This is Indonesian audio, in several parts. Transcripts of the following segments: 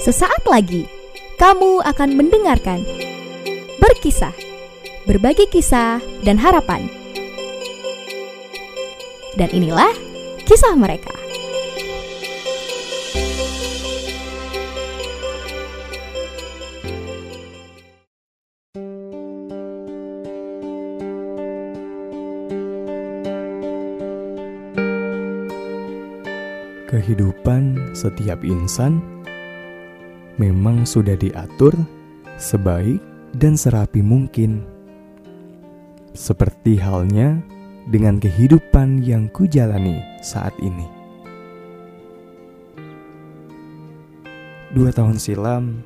Sesaat lagi kamu akan mendengarkan berkisah, berbagi kisah dan harapan. Dan inilah kisah mereka. Kehidupan setiap insan memang sudah diatur sebaik dan serapi mungkin. Seperti halnya dengan kehidupan yang kujalani saat ini. Dua tahun silam,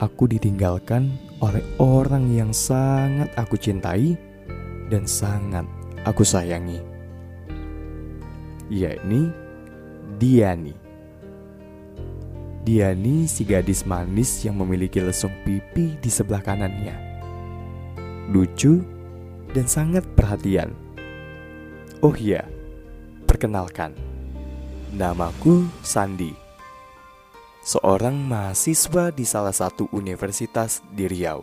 aku ditinggalkan oleh orang yang sangat aku cintai dan sangat aku sayangi, yakni Diani. Diani si gadis manis yang memiliki lesung pipi di sebelah kanannya. Lucu dan sangat perhatian. Oh iya, perkenalkan. Namaku Sandi. Seorang mahasiswa di salah satu universitas di Riau.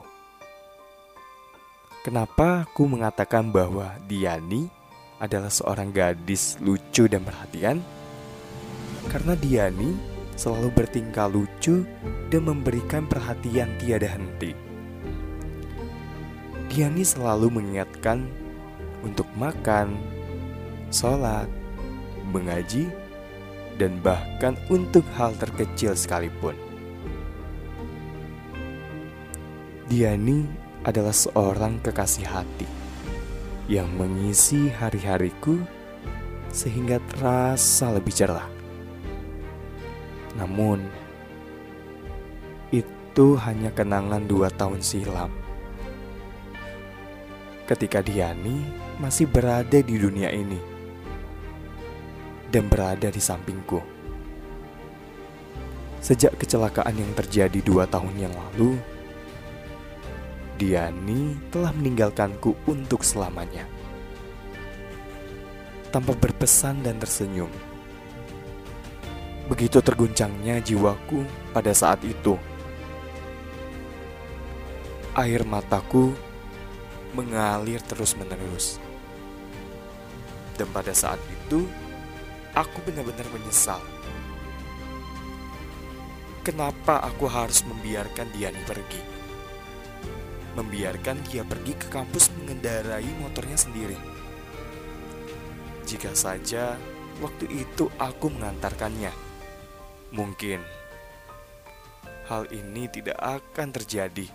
Kenapa aku mengatakan bahwa Diani adalah seorang gadis lucu dan perhatian? Karena Diani selalu bertingkah lucu dan memberikan perhatian tiada henti. Diani selalu mengingatkan untuk makan, sholat, mengaji, dan bahkan untuk hal terkecil sekalipun. Diani adalah seorang kekasih hati yang mengisi hari-hariku sehingga terasa lebih cerah. Namun, itu hanya kenangan dua tahun silam. Ketika Diani masih berada di dunia ini dan berada di sampingku. Sejak kecelakaan yang terjadi dua tahun yang lalu, Diani telah meninggalkanku untuk selamanya. Tanpa berpesan dan tersenyum, Begitu terguncangnya jiwaku pada saat itu. Air mataku mengalir terus-menerus. Dan pada saat itu, aku benar-benar menyesal. Kenapa aku harus membiarkan Diani pergi? Membiarkan dia pergi ke kampus mengendarai motornya sendiri. Jika saja waktu itu aku mengantarkannya Mungkin hal ini tidak akan terjadi.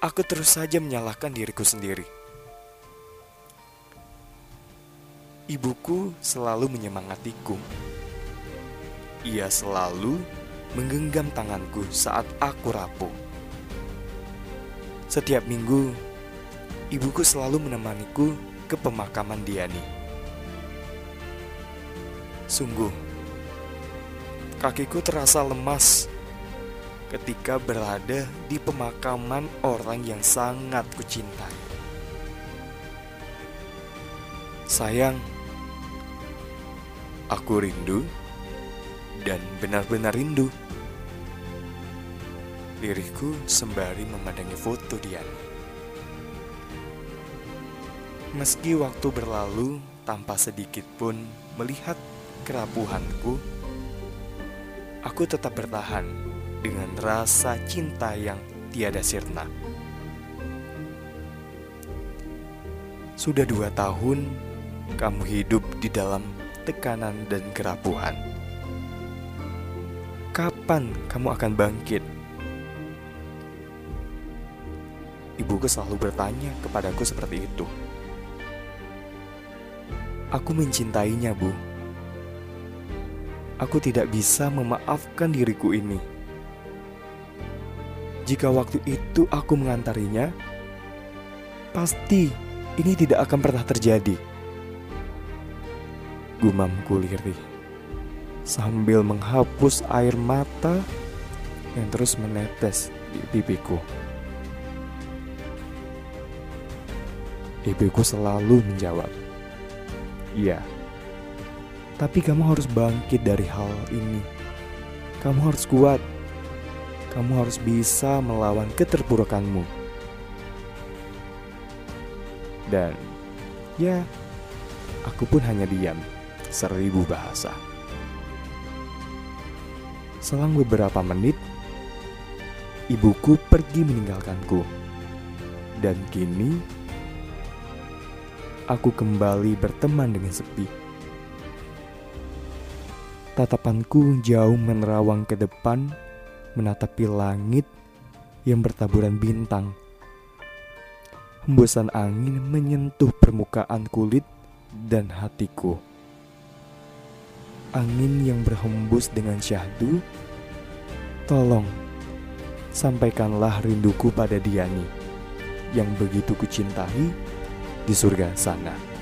Aku terus saja menyalahkan diriku sendiri. Ibuku selalu menyemangatiku. Ia selalu menggenggam tanganku saat aku rapuh. Setiap minggu, ibuku selalu menemaniku ke pemakaman Diani. Sungguh, Kakiku terasa lemas ketika berada di pemakaman orang yang sangat kucintai. Sayang, aku rindu dan benar-benar rindu. Diriku sembari memandangi foto Dian. Meski waktu berlalu tanpa sedikit pun melihat kerapuhanku, aku tetap bertahan dengan rasa cinta yang tiada sirna. Sudah dua tahun kamu hidup di dalam tekanan dan kerapuhan. Kapan kamu akan bangkit? Ibuku selalu bertanya kepadaku seperti itu. Aku mencintainya, Bu aku tidak bisa memaafkan diriku ini. Jika waktu itu aku mengantarinya, pasti ini tidak akan pernah terjadi. Gumamku lirih sambil menghapus air mata yang terus menetes di pipiku. Ibuku selalu menjawab, "Iya." Tapi kamu harus bangkit dari hal ini. Kamu harus kuat. Kamu harus bisa melawan keterpurukanmu. Dan ya, aku pun hanya diam seribu bahasa. Selang beberapa menit, ibuku pergi meninggalkanku. Dan kini, aku kembali berteman dengan sepi. Tatapanku jauh menerawang ke depan, menatapi langit yang bertaburan bintang. Hembusan angin menyentuh permukaan kulit dan hatiku. Angin yang berhembus dengan syahdu, tolong sampaikanlah rinduku pada Diani yang begitu kucintai di surga sana.